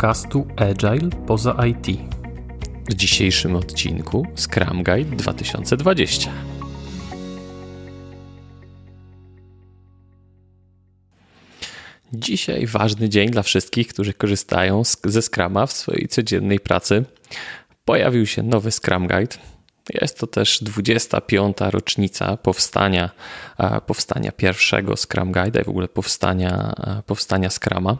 podcastu Agile poza IT. W dzisiejszym odcinku Scrum Guide 2020. Dzisiaj ważny dzień dla wszystkich, którzy korzystają ze Scrama w swojej codziennej pracy. Pojawił się nowy Scrum Guide. Jest to też 25. rocznica powstania, e, powstania pierwszego Scrum Guide i w ogóle powstania, e, powstania Scrama.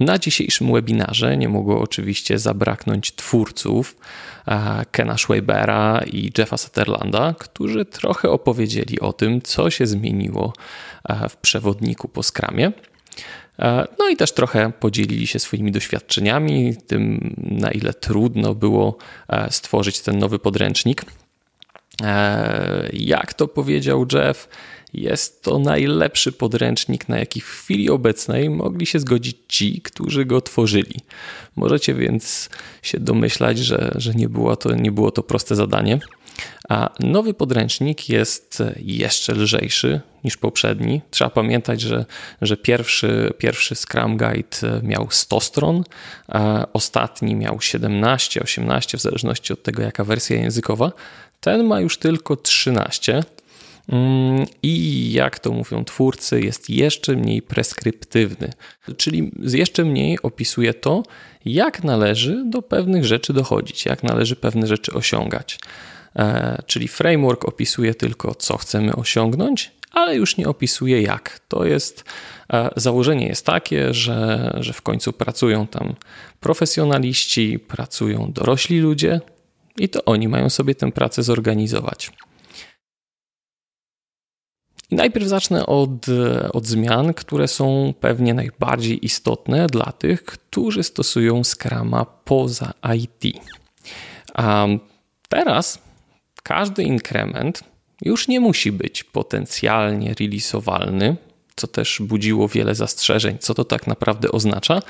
Na dzisiejszym webinarze nie mogło oczywiście zabraknąć twórców e, Kena Schwabera i Jeffa Sutherlanda, którzy trochę opowiedzieli o tym, co się zmieniło e, w przewodniku po skramie. E, no i też trochę podzielili się swoimi doświadczeniami, tym na ile trudno było stworzyć ten nowy podręcznik. Jak to powiedział Jeff, jest to najlepszy podręcznik, na jaki w chwili obecnej mogli się zgodzić ci, którzy go tworzyli. Możecie więc się domyślać, że, że nie, było to, nie było to proste zadanie. A nowy podręcznik jest jeszcze lżejszy niż poprzedni. Trzeba pamiętać, że, że pierwszy, pierwszy Scrum Guide miał 100 stron, ostatni miał 17, 18, w zależności od tego, jaka wersja językowa. Ten ma już tylko 13. Mm, I jak to mówią twórcy, jest jeszcze mniej preskryptywny, czyli jeszcze mniej opisuje to, jak należy do pewnych rzeczy dochodzić, jak należy pewne rzeczy osiągać. E, czyli framework opisuje tylko, co chcemy osiągnąć, ale już nie opisuje jak. To jest e, założenie jest takie, że, że w końcu pracują tam profesjonaliści, pracują dorośli ludzie i to oni mają sobie tę pracę zorganizować. I najpierw zacznę od, od zmian, które są pewnie najbardziej istotne dla tych, którzy stosują Scrama poza IT. A teraz każdy inkrement już nie musi być potencjalnie release'owalny, co też budziło wiele zastrzeżeń, co to tak naprawdę oznacza.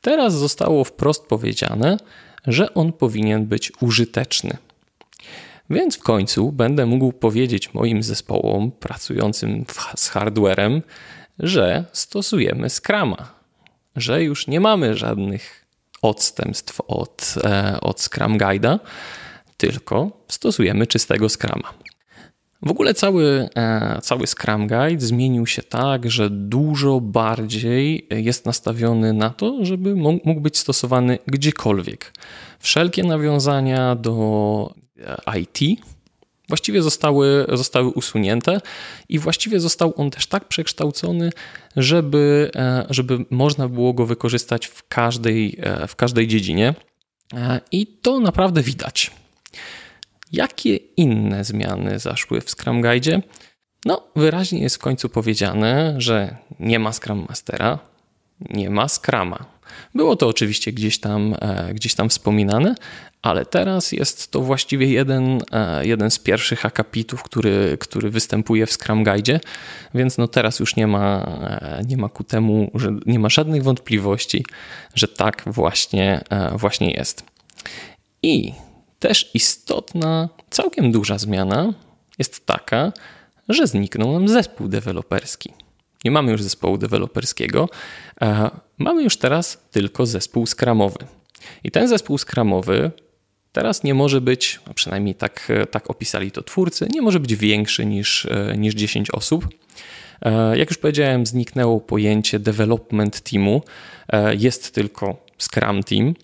Teraz zostało wprost powiedziane, że on powinien być użyteczny. Więc w końcu będę mógł powiedzieć moim zespołom pracującym z hardwarem, że stosujemy Scrama, że już nie mamy żadnych odstępstw od, e, od Scrum Guide'a, tylko stosujemy czystego Scrama. W ogóle cały, e, cały Scrum Guide zmienił się tak, że dużo bardziej jest nastawiony na to, żeby mógł być stosowany gdziekolwiek. Wszelkie nawiązania do E, IT właściwie zostały, zostały usunięte i właściwie został on też tak przekształcony, żeby, e, żeby można było go wykorzystać w każdej, w każdej dziedzinie. I to naprawdę widać. Jakie inne zmiany zaszły w Scrum Guide? No, wyraźnie jest w końcu powiedziane, że nie ma Scrum Mastera, nie ma Scrama. Było to oczywiście gdzieś tam, gdzieś tam wspominane, ale teraz jest to właściwie jeden, e, jeden z pierwszych akapitów, który, który występuje w Scrum Guide, więc no teraz już nie ma, e, nie ma ku temu, że nie ma żadnych wątpliwości, że tak właśnie, e, właśnie jest. I też istotna, całkiem duża zmiana jest taka, że zniknął nam zespół deweloperski. Nie mamy już zespołu deweloperskiego, mamy już teraz tylko zespół skramowy. I ten zespół skramowy Teraz nie może być, a przynajmniej tak, tak opisali to twórcy, nie może być większy niż, e, niż 10 osób. E, jak już powiedziałem, zniknęło pojęcie development teamu, e, jest tylko Scrum Team.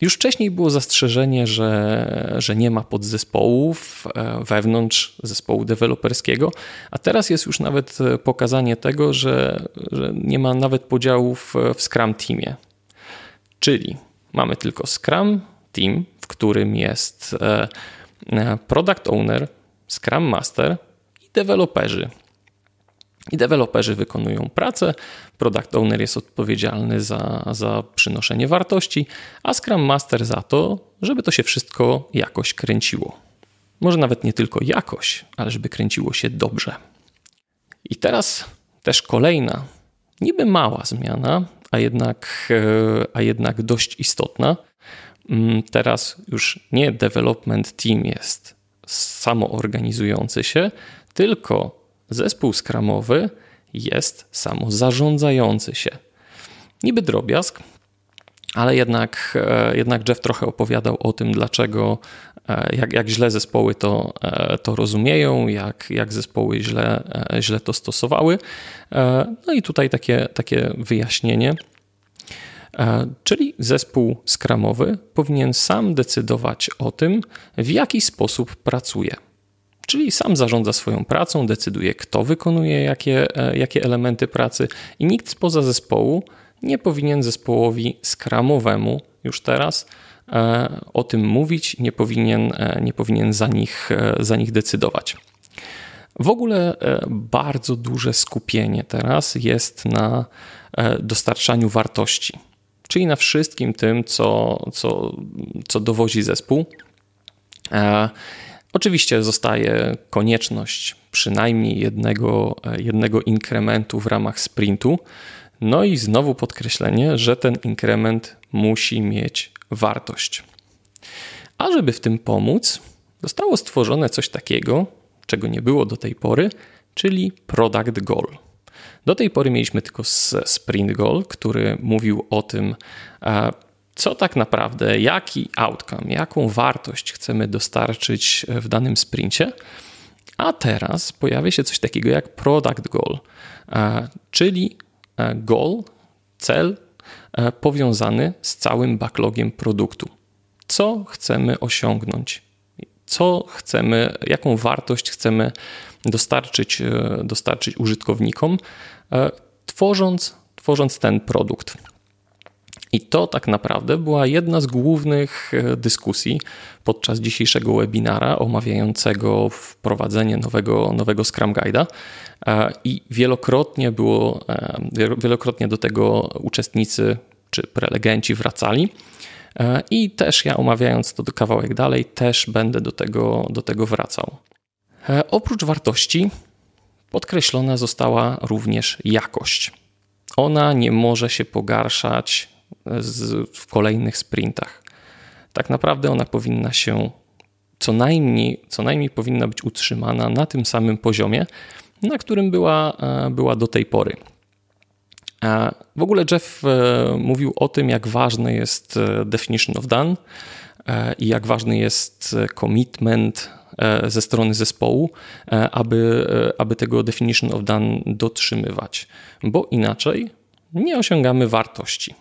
Już wcześniej było zastrzeżenie, że, że nie ma podzespołów wewnątrz zespołu deweloperskiego, a teraz jest już nawet pokazanie tego, że, że nie ma nawet podziałów w Scrum Teamie. Czyli mamy tylko Scrum, team, w którym jest e, e, product owner, scrum master i deweloperzy. I deweloperzy wykonują pracę, product owner jest odpowiedzialny za, za przynoszenie wartości, a scrum master za to, żeby to się wszystko jakoś kręciło. Może nawet nie tylko jakoś, ale żeby kręciło się dobrze. I teraz też kolejna, niby mała zmiana, a jednak, e, a jednak dość istotna – Mm, teraz już nie development team jest samoorganizujący się, tylko zespół skramowy jest samozarządzający się. Niby drobiazg, ale jednak, jednak Jeff trochę opowiadał o tym, dlaczego, jak, jak źle zespoły to, to rozumieją, jak, jak zespoły źle, źle to stosowały. No i tutaj takie, takie wyjaśnienie. Czyli zespół skramowy powinien sam decydować o tym, w jaki sposób pracuje. Czyli sam zarządza swoją pracą, decyduje, kto wykonuje jakie, e, jakie elementy pracy, i nikt spoza zespołu nie powinien zespołowi skramowemu już teraz e, o tym mówić, nie powinien, e, nie powinien za, nich, za nich decydować. W ogóle bardzo duże skupienie teraz jest na dostarczaniu wartości czyli na wszystkim tym, co, co, co dowozi zespół. E, oczywiście zostaje konieczność przynajmniej jednego, jednego inkrementu w ramach sprintu. No i znowu podkreślenie, że ten inkrement musi mieć wartość. A żeby w tym pomóc, zostało stworzone coś takiego, czego nie było do tej pory, czyli product goal. Do tej pory mieliśmy tylko Sprint Goal, który mówił o tym, e, co tak naprawdę, jaki outcome, jaką wartość chcemy dostarczyć w danym sprincie. A teraz pojawia się coś takiego jak Product Goal, e, czyli e, goal, cel powiązany z całym backlogiem produktu. Co chcemy osiągnąć? Co chcemy, jaką wartość chcemy dostarczyć, e, dostarczyć użytkownikom, e, tworząc, tworząc ten produkt. I to tak naprawdę była jedna z głównych e, dyskusji podczas dzisiejszego webinara omawiającego wprowadzenie nowego, nowego Scrum Guide'a. I wielokrotnie było, wielokrotnie do tego uczestnicy czy prelegenci wracali. I też ja omawiając to kawałek dalej, też będę do tego, do tego wracał. E, oprócz wartości podkreślona została również jakość. Ona nie może się pogarszać z, w kolejnych sprintach. Tak naprawdę ona powinna się co najmniej, co najmniej powinna być utrzymana na tym samym poziomie, na którym była, e, była do tej pory. E, w ogóle Jeff mówił o tym, jak ważny jest definition of done i jak ważny jest commitment E, ze strony zespołu, e, aby, e, aby tego definition of done dotrzymywać, bo inaczej nie osiągamy wartości.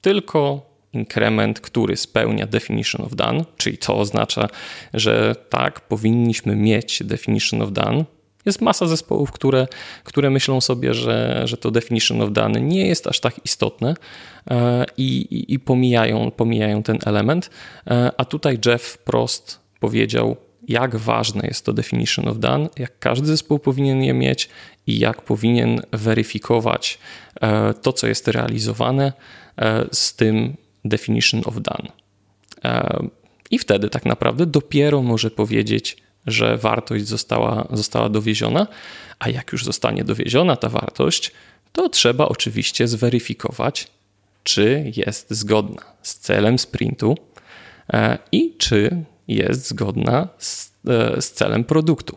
Tylko inkrement, który spełnia definition of done, czyli to oznacza, że tak, powinniśmy mieć definition of done. Jest masa zespołów, które, które myślą sobie, że, że to definition of done nie jest aż tak istotne i, i, i pomijają, pomijają ten element. A tutaj Jeff Prost powiedział: jak ważne jest to definition of done, jak każdy zespół powinien je mieć i jak powinien weryfikować e, to, co jest realizowane e, z tym definition of done. E, I wtedy tak naprawdę dopiero może powiedzieć, że wartość została, została dowieziona, a jak już zostanie dowieziona ta wartość, to trzeba oczywiście zweryfikować, czy jest zgodna z celem sprintu i czy jest zgodna z, e, z celem produktu.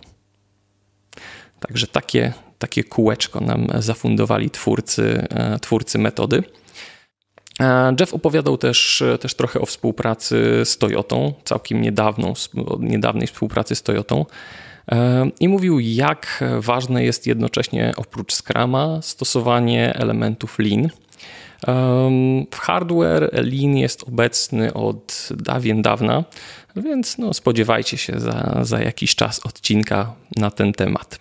Także takie, takie kółeczko nam zafundowali twórcy, e, twórcy metody. E, Jeff opowiadał też, też trochę o współpracy z Toyotą, całkiem niedawną, niedawnej współpracy z Toyotą. I mówił, jak ważne jest jednocześnie oprócz Scrama stosowanie elementów Lean. W hardware Lean jest obecny od dawien dawna, więc no, spodziewajcie się za, za jakiś czas odcinka na ten temat.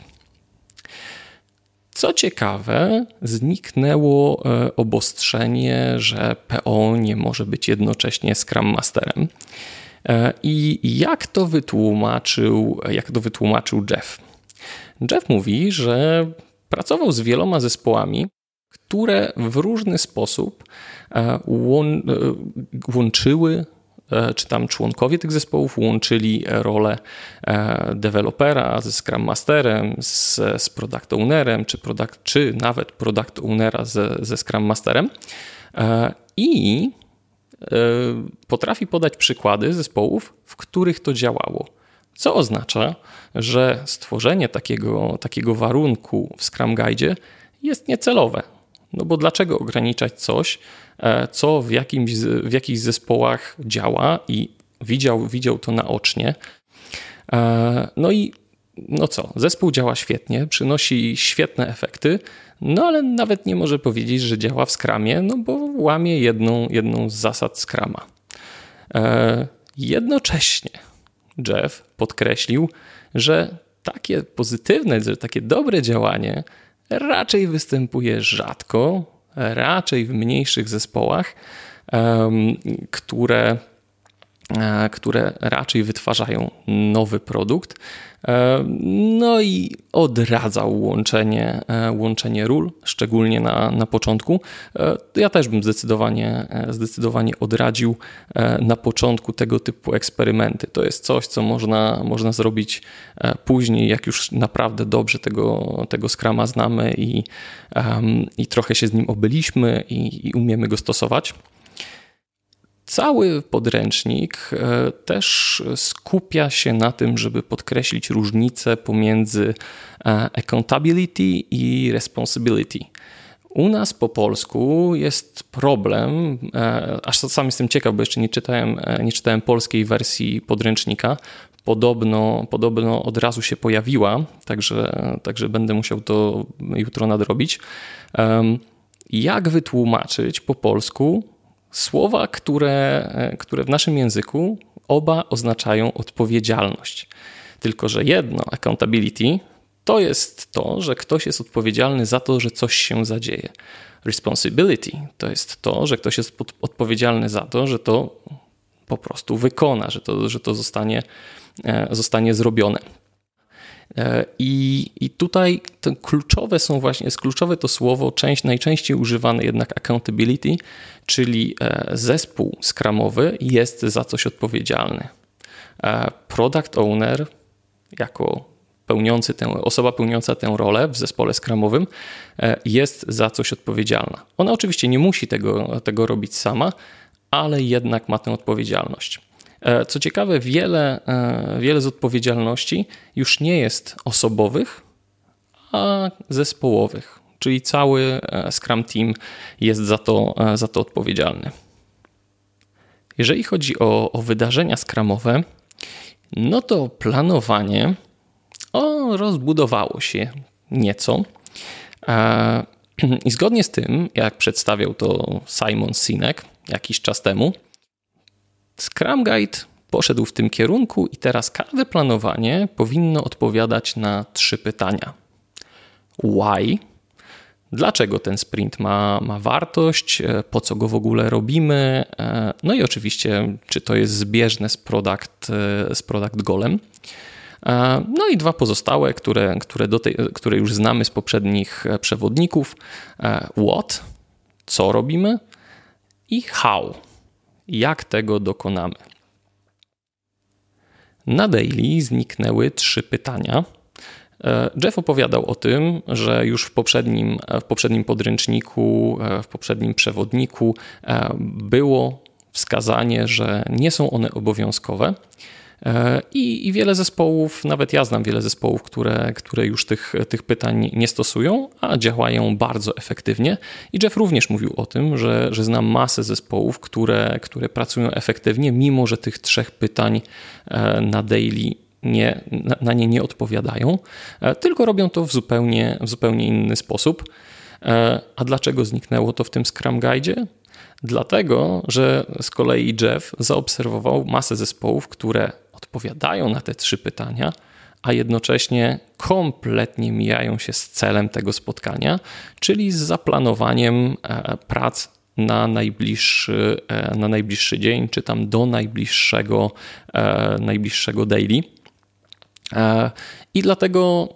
Co ciekawe, zniknęło e, obostrzenie, że PO nie może być jednocześnie Scrum Masterem. E, I jak to wytłumaczył, jak to wytłumaczył Jeff? Jeff mówi, że pracował z wieloma zespołami, które w różny sposób e, łączyły E, czy tam członkowie tych zespołów łączyli rolę e, dewelopera ze Scrum Masterem, z, z Product Ownerem, czy, product, czy nawet Product Ownera ze, ze Scrum Masterem. E, I potrafi podać przykłady zespołów, w których to działało. Co oznacza, że stworzenie takiego, takiego warunku w Scrum Guide jest niecelowe. No bo dlaczego ograniczać coś, co w, jakimś, w jakichś zespołach działa i widział, widział to naocznie. No i no co, zespół działa świetnie, przynosi świetne efekty, no ale nawet nie może powiedzieć, że działa w skramie, no bo łamie jedną, jedną z zasad skrama. E, jednocześnie Jeff podkreślił, że takie pozytywne, że takie dobre działanie raczej występuje rzadko, raczej w mniejszych zespołach, które które raczej wytwarzają nowy produkt. E, no i odradzał łączenie, e, łączenie ról, szczególnie na, na początku. Ja też bym zdecydowanie, zdecydowanie odradził na początku tego typu eksperymenty. To jest coś, co można, można zrobić później, jak już naprawdę dobrze tego, tego Scrama znamy i, i trochę się z nim obyliśmy i, i umiemy go stosować. Cały podręcznik e, też skupia się na tym, żeby podkreślić różnicę pomiędzy e, accountability i responsibility. U nas po polsku jest problem, e, aż sam jestem ciekaw, bo jeszcze nie czytałem, nie czytałem polskiej wersji podręcznika. Podobno, podobno od razu się pojawiła, także, także będę musiał to jutro nadrobić. Jak wytłumaczyć po polsku słowa, które, e, które w naszym języku oba oznaczają odpowiedzialność. Tylko, że jedno, accountability, to jest to, że ktoś jest odpowiedzialny za to, że coś się zadzieje. Responsibility to jest to, że ktoś jest odpowiedzialny za to, że to po prostu wykona, że to, że to zostanie, e, zostanie zrobione. E, I, I tutaj kluczowe są właśnie, jest kluczowe to słowo, część, najczęściej używane jednak accountability, czyli e, zespół skramowy jest za coś odpowiedzialny. E, product owner jako pełniący tę, osoba pełniąca tę rolę w zespole skramowym jest za coś odpowiedzialna. Ona oczywiście nie musi tego, tego robić sama, ale jednak ma tę odpowiedzialność. E, co ciekawe, wiele, e, wiele z odpowiedzialności już nie jest osobowych, a zespołowych, czyli cały e, Scrum Team jest za to, za to odpowiedzialny. Jeżeli chodzi o, o wydarzenia skramowe, no to planowanie o, rozbudowało się nieco. I zgodnie z tym, jak przedstawiał to Simon Sinek jakiś czas temu, Scrum Guide poszedł w tym kierunku i teraz każde planowanie powinno odpowiadać na trzy pytania. Why? Dlaczego ten sprint ma, ma wartość? E, po co go w ogóle robimy? E, no i oczywiście, czy to jest zbieżne z product, e, z product golem? No i dwa pozostałe, które, które, do tej, które już znamy z poprzednich przewodników. What? Co robimy? I how? Jak tego dokonamy. Na daily zniknęły trzy pytania. E, Jeff opowiadał o tym, że już w poprzednim, w poprzednim podręczniku, e, w poprzednim przewodniku e, było wskazanie, że nie są one obowiązkowe. E, I, I, wiele zespołów, nawet ja znam wiele zespołów, które, które już tych, tych pytań nie stosują, a działają bardzo efektywnie. I Jeff również mówił o tym, że, że znam masę zespołów, które, które pracują efektywnie, mimo że tych trzech pytań e, na daily nie, na, nie nie odpowiadają, e, tylko robią to w zupełnie, w zupełnie inny sposób. A dlaczego zniknęło to w tym Scrum Guide? Dlatego, że z kolei Jeff zaobserwował masę zespołów, które odpowiadają na te trzy pytania, a jednocześnie kompletnie mijają się z celem tego spotkania, czyli z zaplanowaniem e, prac na najbliższy, e, na najbliższy dzień, czy tam do najbliższego, e, najbliższego daily. I dlatego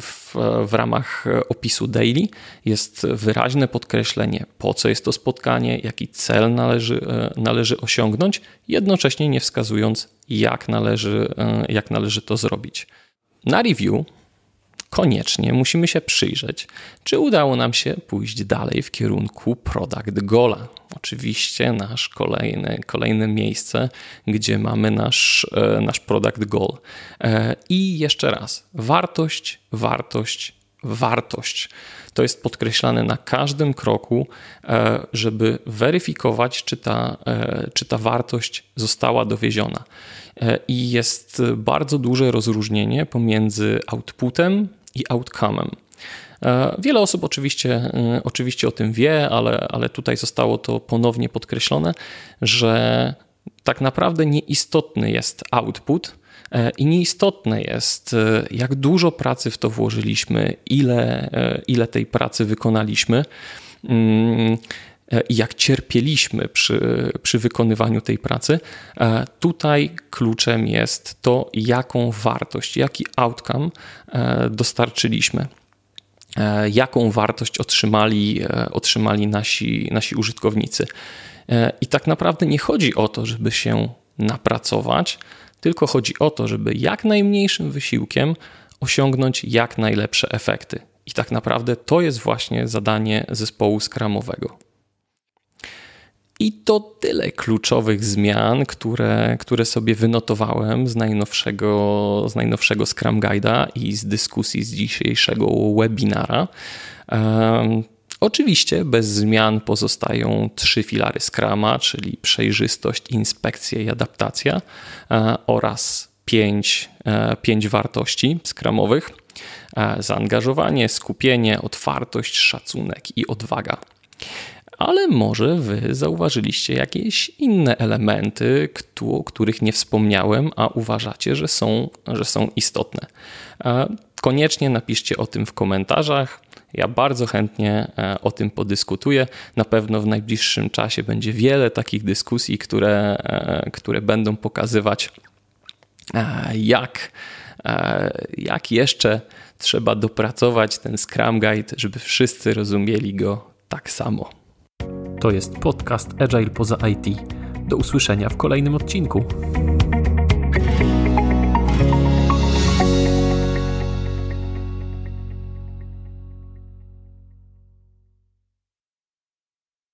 w, w, ramach opisu daily jest wyraźne podkreślenie, po co jest to spotkanie, jaki cel należy, należy osiągnąć, jednocześnie nie wskazując, jak należy, e, jak należy to zrobić. Na review koniecznie musimy się przyjrzeć, czy udało nam się pójść dalej w kierunku Product Gola. Oczywiście nasz kolejne, kolejne miejsce, gdzie mamy nasz, e, nasz Product Goal. E, I jeszcze raz, wartość, wartość, wartość. To jest podkreślane na każdym kroku, e, żeby weryfikować, czy ta, czy ta wartość została dowieziona. I jest bardzo duże rozróżnienie pomiędzy outputem i outcome'em. Wiele osób oczywiście, oczywiście o tym wie, ale, ale tutaj zostało to ponownie podkreślone, że tak naprawdę nieistotny jest output, E, I nieistotne jest, e, jak dużo pracy w to włożyliśmy, ile, e, ile tej pracy wykonaliśmy mm, i jak cierpieliśmy przy, przy wykonywaniu tej pracy. Tutaj kluczem jest to, jaką wartość, jaki outcome dostarczyliśmy. Jaką wartość otrzymali, otrzymali nasi, nasi użytkownicy. I tak naprawdę nie chodzi o to, żeby się napracować, tylko chodzi o to, żeby jak najmniejszym wysiłkiem osiągnąć jak najlepsze efekty. I tak naprawdę to jest właśnie zadanie zespołu skramowego. I to tyle kluczowych zmian, które, które sobie wynotowałem z najnowszego, z najnowszego Scrum Guide'a i z dyskusji z dzisiejszego webinara. Oczywiście bez zmian pozostają trzy filary Scrama, czyli przejrzystość, inspekcja i adaptacja e, oraz pięć, e, pięć wartości skramowych: e, zaangażowanie, skupienie, otwartość, szacunek i odwaga. Ale może wy zauważyliście jakieś inne elementy, o których nie wspomniałem, a uważacie, że są, że są istotne. Koniecznie napiszcie o tym w komentarzach. Ja bardzo chętnie e, o tym podyskutuję. Na pewno w najbliższym czasie będzie wiele takich dyskusji, które, e, które będą pokazywać, e, jak, jak jeszcze trzeba dopracować ten Scrum Guide, żeby wszyscy rozumieli go tak samo. To jest podcast Agile poza IT. Do usłyszenia w kolejnym odcinku.